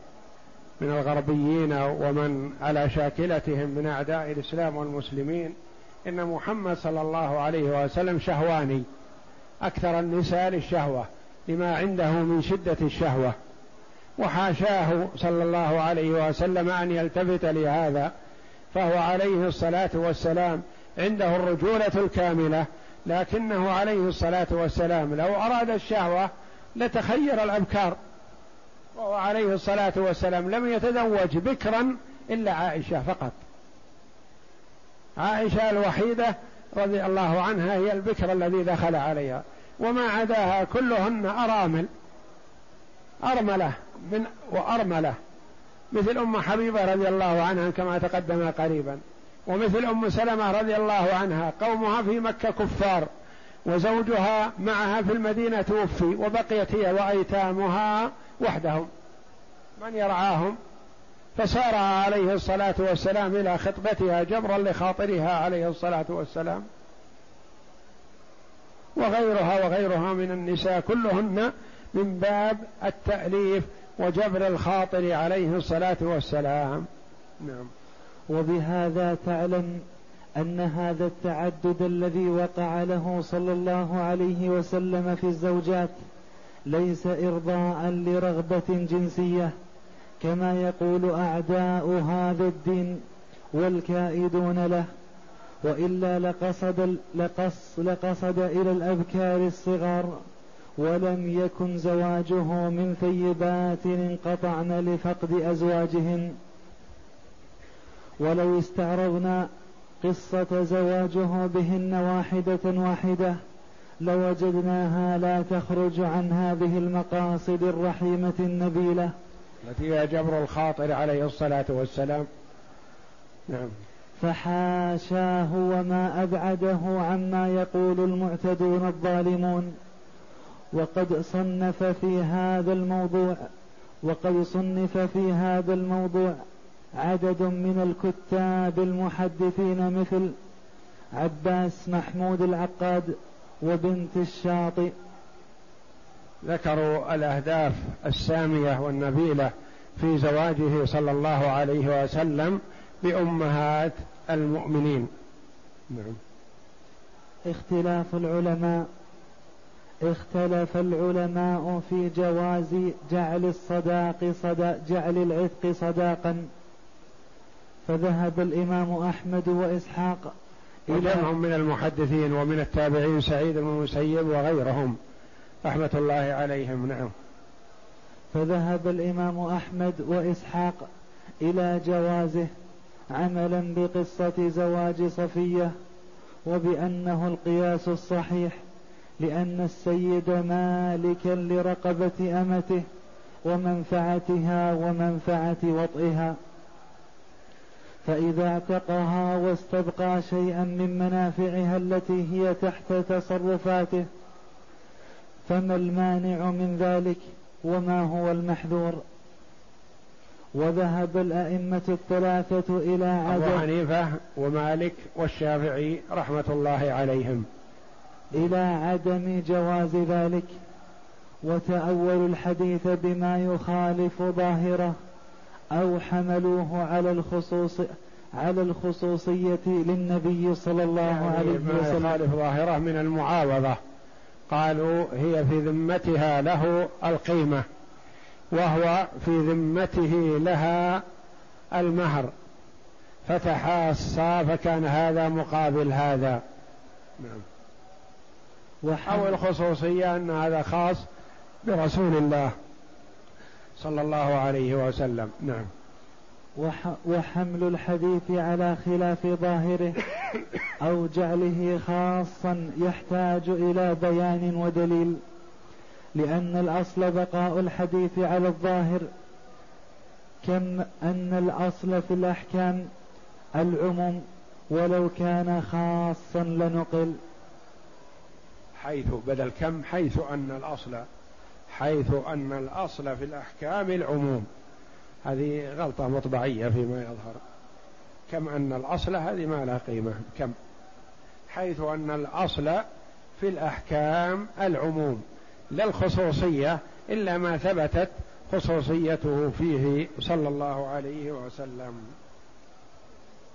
من الغربيين ومن على شاكلتهم من أعداء الإسلام والمسلمين إن محمد صلى الله عليه وسلم شهواني أكثر النساء للشهوة لما عنده من شدة الشهوة. وحاشاه صلى الله عليه وسلم أن يلتفت لهذا فهو عليه الصلاة والسلام عنده الرجولة الكاملة لكنه عليه الصلاة والسلام لو أراد الشهوة لتخير الأبكار وهو عليه الصلاة والسلام لم يتزوج بكرا إلا عائشة فقط. عائشة الوحيدة رضي الله عنها هي البكر الذي دخل عليها وما عداها كلهن أرامل أرملة من وأرملة. مثل أم حبيبة رضي الله عنها كما تقدم قريبا. ومثل أم سلمة رضي الله عنها قومها في مكة كفار. وزوجها معها في المدينة توفي وبقيت هي وأيتامها وحدهم. من يرعاهم؟ فسار عليه الصلاة والسلام إلى خطبتها جبرا لخاطرها عليه الصلاة والسلام. وغيرها وغيرها من النساء كلهن من باب التأليف وجبر الخاطر عليه الصلاة والسلام. نعم. وبهذا تعلم أن هذا التعدد الذي وقع له صلى الله عليه وسلم في الزوجات ليس إرضاء لرغبة جنسية كما يقول أعداء هذا الدين والكائدون له. وإلا لقصد لقص لقصد إلى الأبكار الصغار ولم يكن زواجه من ثيبات انقطعن لفقد أزواجهن. ولو استعرضنا قصة زواجه بهن واحدة واحدة لوجدناها لا تخرج عن هذه المقاصد الرحيمة النبيلة. التي هي جبر الخاطر عليه الصلاة والسلام. نعم. فحاشاه وما أبعده عما يقول المعتدون الظالمون. وقد صنف في هذا الموضوع وقد صنف في هذا الموضوع عدد من الكتاب المحدثين مثل عباس محمود العقاد وبنت الشاطئ. ذكروا الأهداف السامية والنبيلة في زواجه صلى الله عليه وسلم بأمهات المؤمنين. نعم اختلاف العلماء اختلف العلماء في جواز جعل الصداق صدا جعل العتق صداقا. فذهب الإمام أحمد وإسحاق وجمع من المحدثين ومن التابعين سعيد بن المسيب وغيرهم. رحمة الله عليهم نعم. فذهب الإمام أحمد وإسحاق إلى جوازه عملا بقصة زواج صفية وبأنه القياس الصحيح لأن السيد مالكا لرقبة أمته ومنفعتها ومنفعة وطئها. فإذا اعتقها واستبقى شيئا من منافعها التي هي تحت تصرفاته فما المانع من ذلك وما هو المحذور؟ وذهب الأئمة الثلاثة إلى عدم أبو حنيفة ومالك والشافعي رحمة الله عليهم. إلى عدم جواز ذلك وتأولوا الحديث بما يخالف ظاهره أو حملوه على الخصوص على الخصوصية للنبي صلى الله يعني عليه وسلم. ما يخالف ظاهره من المعاوضة. قالوا هي في ذمتها له القيمة وهو في ذمته لها المهر. فتحاصا فكان هذا مقابل هذا. نعم. أو الخصوصية أن هذا خاص برسول الله صلى الله عليه وسلم. نعم. وحمل الحديث على خلاف ظاهره أو جعله خاصا يحتاج إلى بيان ودليل لأن الأصل بقاء الحديث على الظاهر كم أن الأصل في الأحكام العموم ولو كان خاصا لنقل. حيث بدل كم؟ حيث أن الأصل حيث أن الأصل في الأحكام العموم. هذه غلطة مطبعية فيما يظهر. كم أن الأصل؟ هذه ما لها قيمة. كم؟ حيث أن الأصل في الأحكام العموم. لا الخصوصية إلا ما ثبتت خصوصيته فيه صلى الله عليه وسلم.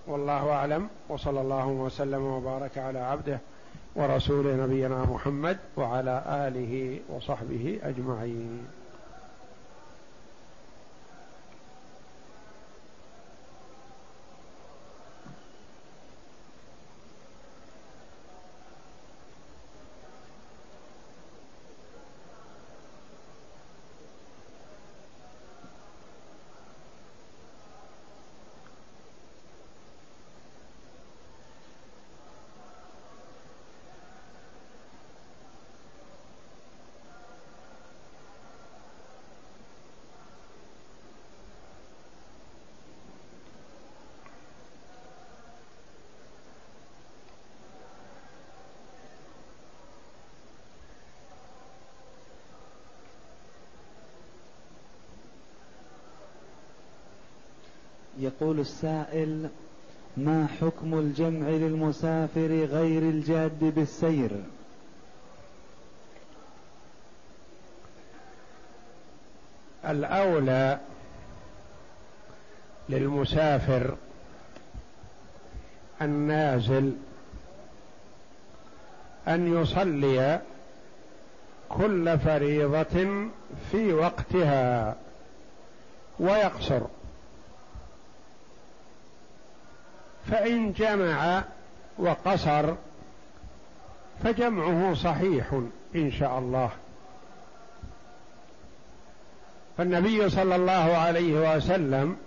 والله أعلم وصلى الله وسلم وبارك على عبده. ورسول نبينا محمد وعلى آله وصحبه أجمعين يقول السائل ما حكم الجمع للمسافر غير الجاد بالسير؟ الأولى للمسافر النازل أن يصلي كل فريضة في وقتها ويقصر. فإن جمع وقصر فجمعه صحيح إن شاء الله. فالنبي صلى الله عليه وسلم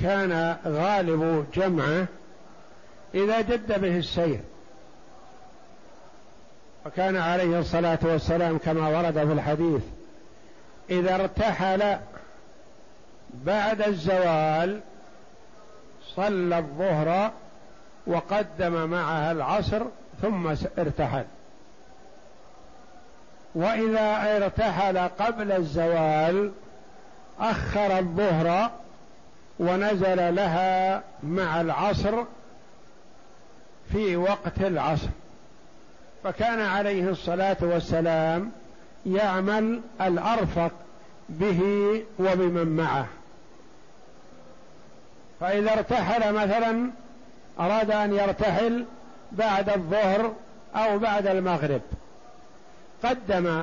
كان غالب جمعه إذا جد به السير. وكان عليه الصلاة والسلام كما ورد في الحديث إذا ارتحل بعد الزوال صلى الظهر وقدم معها العصر ثم ارتحل. وإذا ارتحل قبل الزوال أخر الظهر ونزل لها مع العصر في وقت العصر. فكان عليه الصلاة والسلام يعمل الأرفق به وبمن معه. فإذا ارتحل مثلا أراد أن يرتحل بعد الظهر أو بعد المغرب. قدم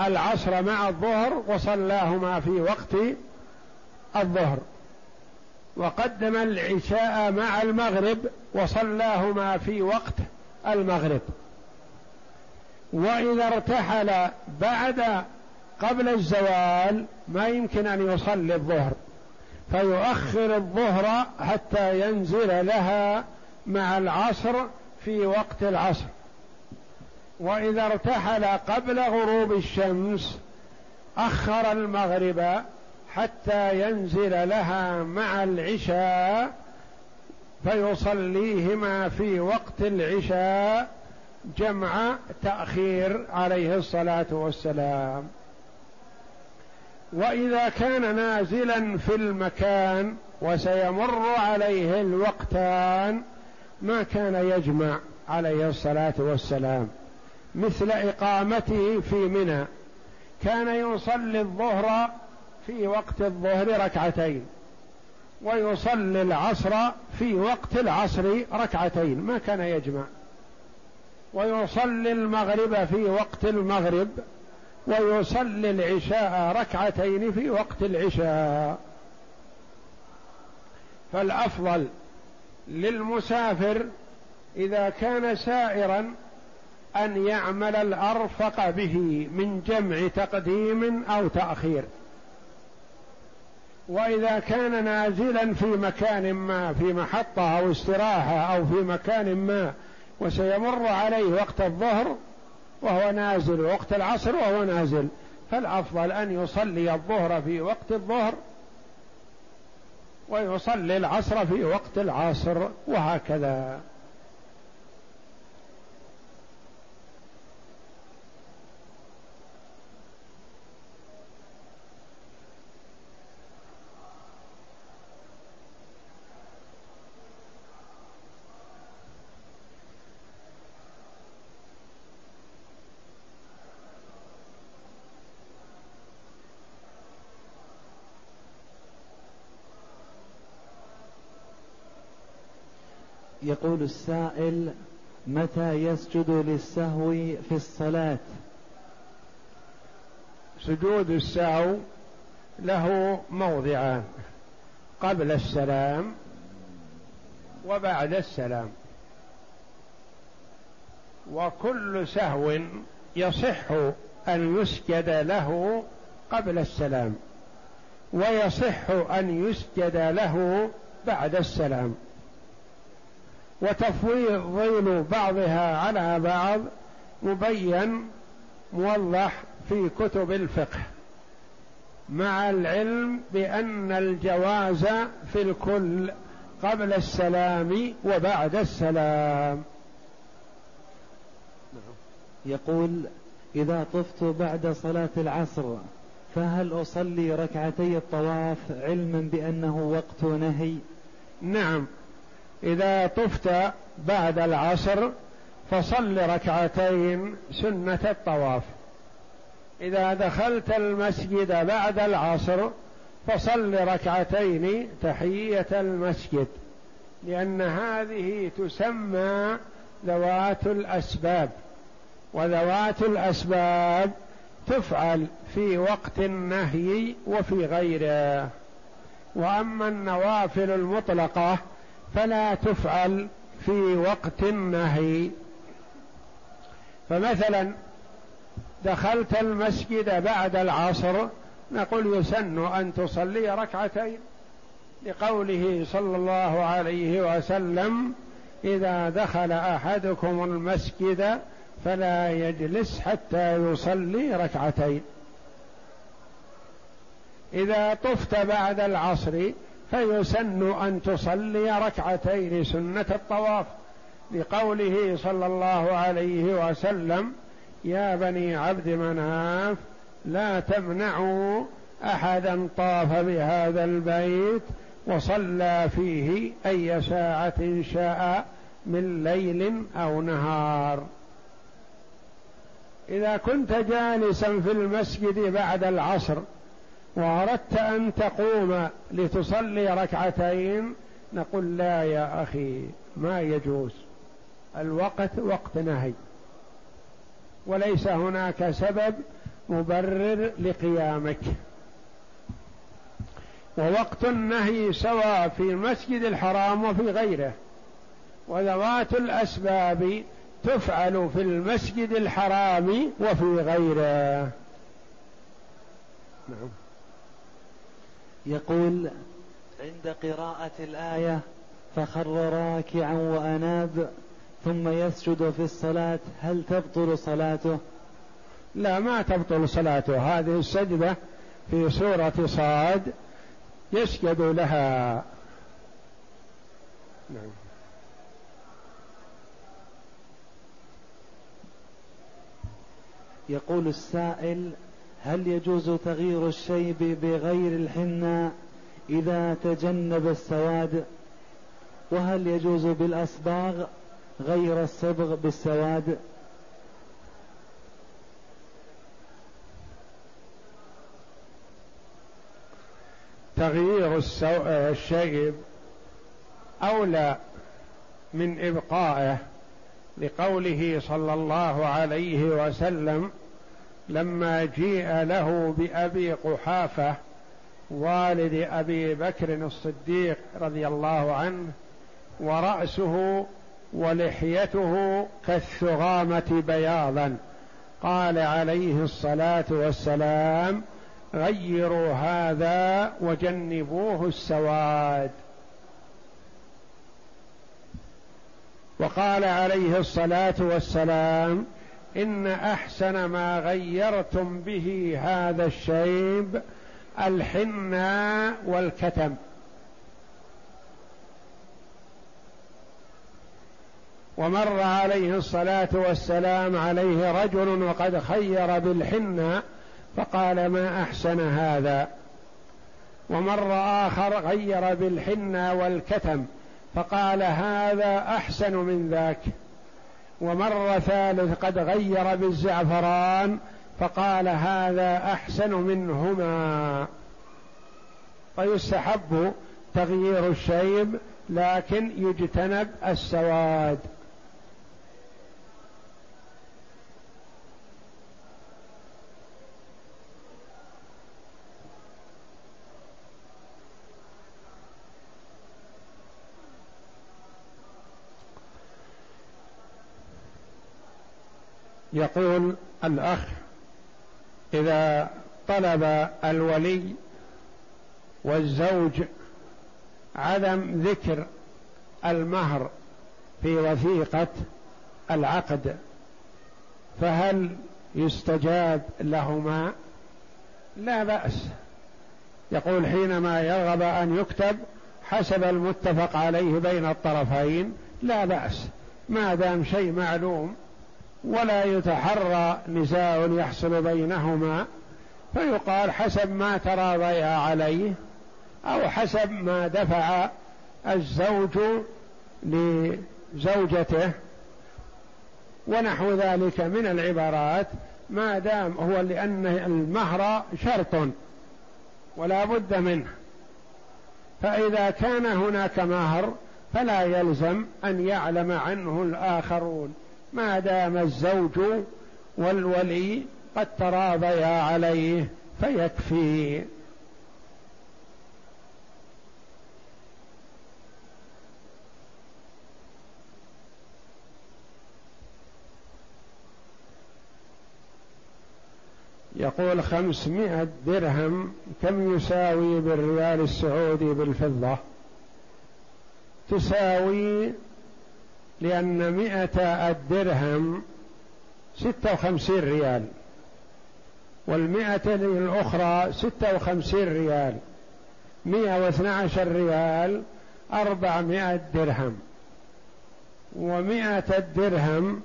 العصر مع الظهر وصلاهما في وقت الظهر. وقدم العشاء مع المغرب وصلاهما في وقت المغرب. وإذا ارتحل بعد قبل الزوال ما يمكن أن يصلي الظهر. فيؤخر الظهر حتى ينزل لها مع العصر في وقت العصر. وإذا ارتحل قبل غروب الشمس أخر المغرب حتى ينزل لها مع العشاء فيصليهما في وقت العشاء جمع تأخير عليه الصلاة والسلام. وإذا كان نازلا في المكان وسيمر عليه الوقتان ما كان يجمع عليه الصلاة والسلام. مثل إقامته في منى. كان يصلي الظهر في وقت الظهر ركعتين ويصلي العصر في وقت العصر ركعتين ما كان يجمع. ويصلي المغرب في وقت المغرب ويصلي العشاء ركعتين في وقت العشاء. فالأفضل للمسافر إذا كان سائرا أن يعمل الأرفق به من جمع تقديم أو تأخير. وإذا كان نازلا في مكان ما في محطة أو استراحة أو في مكان ما وسيمر عليه وقت الظهر وهو نازل وقت العصر وهو نازل فالأفضل أن يصلي الظهر في وقت الظهر ويصلي العصر في وقت العصر وهكذا. يقول السائل متى يسجد للسهو في الصلاة؟ سجود السهو له موضعان قبل السلام وبعد السلام. وكل سهو يصح أن يسجد له قبل السلام ويصح أن يسجد له بعد السلام. وتفويض بعضها على بعض مبين موضح في كتب الفقه مع العلم بأن الجواز في الكل قبل السلام وبعد السلام. يقول إذا طفت بعد صلاة العصر فهل أصلي ركعتي الطواف علما بأنه وقت نهي؟ نعم. إذا طفت بعد العصر فصل ركعتين سنة الطواف. إذا دخلت المسجد بعد العصر فصل ركعتين تحية المسجد لأن هذه تسمى ذوات الأسباب. وذوات الأسباب تفعل في وقت النهي وفي غيره. وأما النوافل المطلقة فلا تفعل في وقت النهي. فمثلا دخلت المسجد بعد العصر نقول يسن أن تصلي ركعتين لقوله صلى الله عليه وسلم إذا دخل أحدكم المسجد فلا يجلس حتى يصلي ركعتين. إذا طفت بعد العصر فيسن أن تصلي ركعتين سنة الطواف لقوله صلى الله عليه وسلم يا بني عبد مناف لا تمنعوا أحدا طاف بهذا البيت وصلى فيه أي ساعة شاء من ليل أو نهار. إذا كنت جالسا في المسجد بعد العصر وأردت أن تقوم لتصلي ركعتين نقول لا يا أخي ما يجوز. الوقت وقت نهي. وليس هناك سبب مبرر لقيامك. ووقت النهي سواء في المسجد الحرام وفي غيره. وذوات الأسباب تفعل في المسجد الحرام وفي غيره. نعم. يقول عند قراءة الآية فخر راكعا وأناب ثم يسجد في الصلاة هل تبطل صلاته؟ لا ما تبطل صلاته. هذه السجدة في سورة صاد يسجد لها. نعم. يقول السائل هل يجوز تغيير الشيب بغير الحناء إذا تجنب السواد؟ وهل يجوز بالأصباغ غير الصبغ بالسواد؟ تغيير الشيب أولى من إبقائه لقوله صلى الله عليه وسلم لما جيء له بأبي قحافة والد أبي بكر الصديق رضي الله عنه ورأسه ولحيته كالثغامة بياضا. قال عليه الصلاة والسلام غيروا هذا وجنبوه السواد. وقال عليه الصلاة والسلام إن أحسن ما غيرتم به هذا الشيب الحناء والكتم. ومر عليه الصلاة والسلام عليه رجل وقد خير بالحناء فقال ما أحسن هذا؟ ومر آخر غير بالحنى والكتم. فقال هذا أحسن من ذاك. ومر ثالث قد غير بالزعفران فقال هذا أحسن منهما. فيستحب تغيير الشيب لكن يجتنب السواد. يقول الأخ إذا طلب الولي والزوج عدم ذكر المهر في وثيقة العقد فهل يستجاب لهما؟ لا بأس. يقول حينما يرغب أن يكتب حسب المتفق عليه بين الطرفين لا بأس. ما دام شيء معلوم ولا يتحرى نزاع يحصل بينهما فيقال حسب ما تراضيا عليه أو حسب ما دفع الزوج لزوجته. ونحو ذلك من العبارات ما دام هو لأن المهر شرط ولا بد منه. فإذا كان هناك مهر فلا يلزم أن يعلم عنه الآخرون. ما دام الزوج والولي قد تراضيا عليه فيكفي. يقول خمسمائة درهم كم يساوي بالريال السعودي بالفضة؟ تساوي لأن مئة الدرهم ستة وخمسين ريال والمئة الأخرى ستة وخمسين ريال مئة واثنى عشر ريال أربعمائة درهم. ومئة الدرهم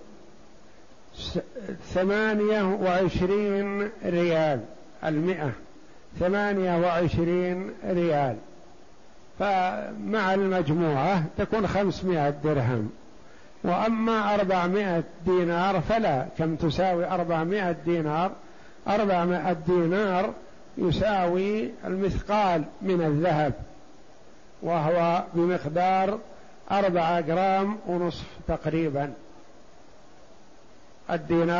ثمانية وعشرين ريال المئة ثمانية وعشرين ريال. فمع المجموعة تكون خمسمائة درهم. وأما أربعمائة دينار فلا كم تساوي أربعمائة دينار؟ أربعمائة دينار يساوي المثقال من الذهب وهو بمقدار أربعة جرام ونصف تقريبا. الدينار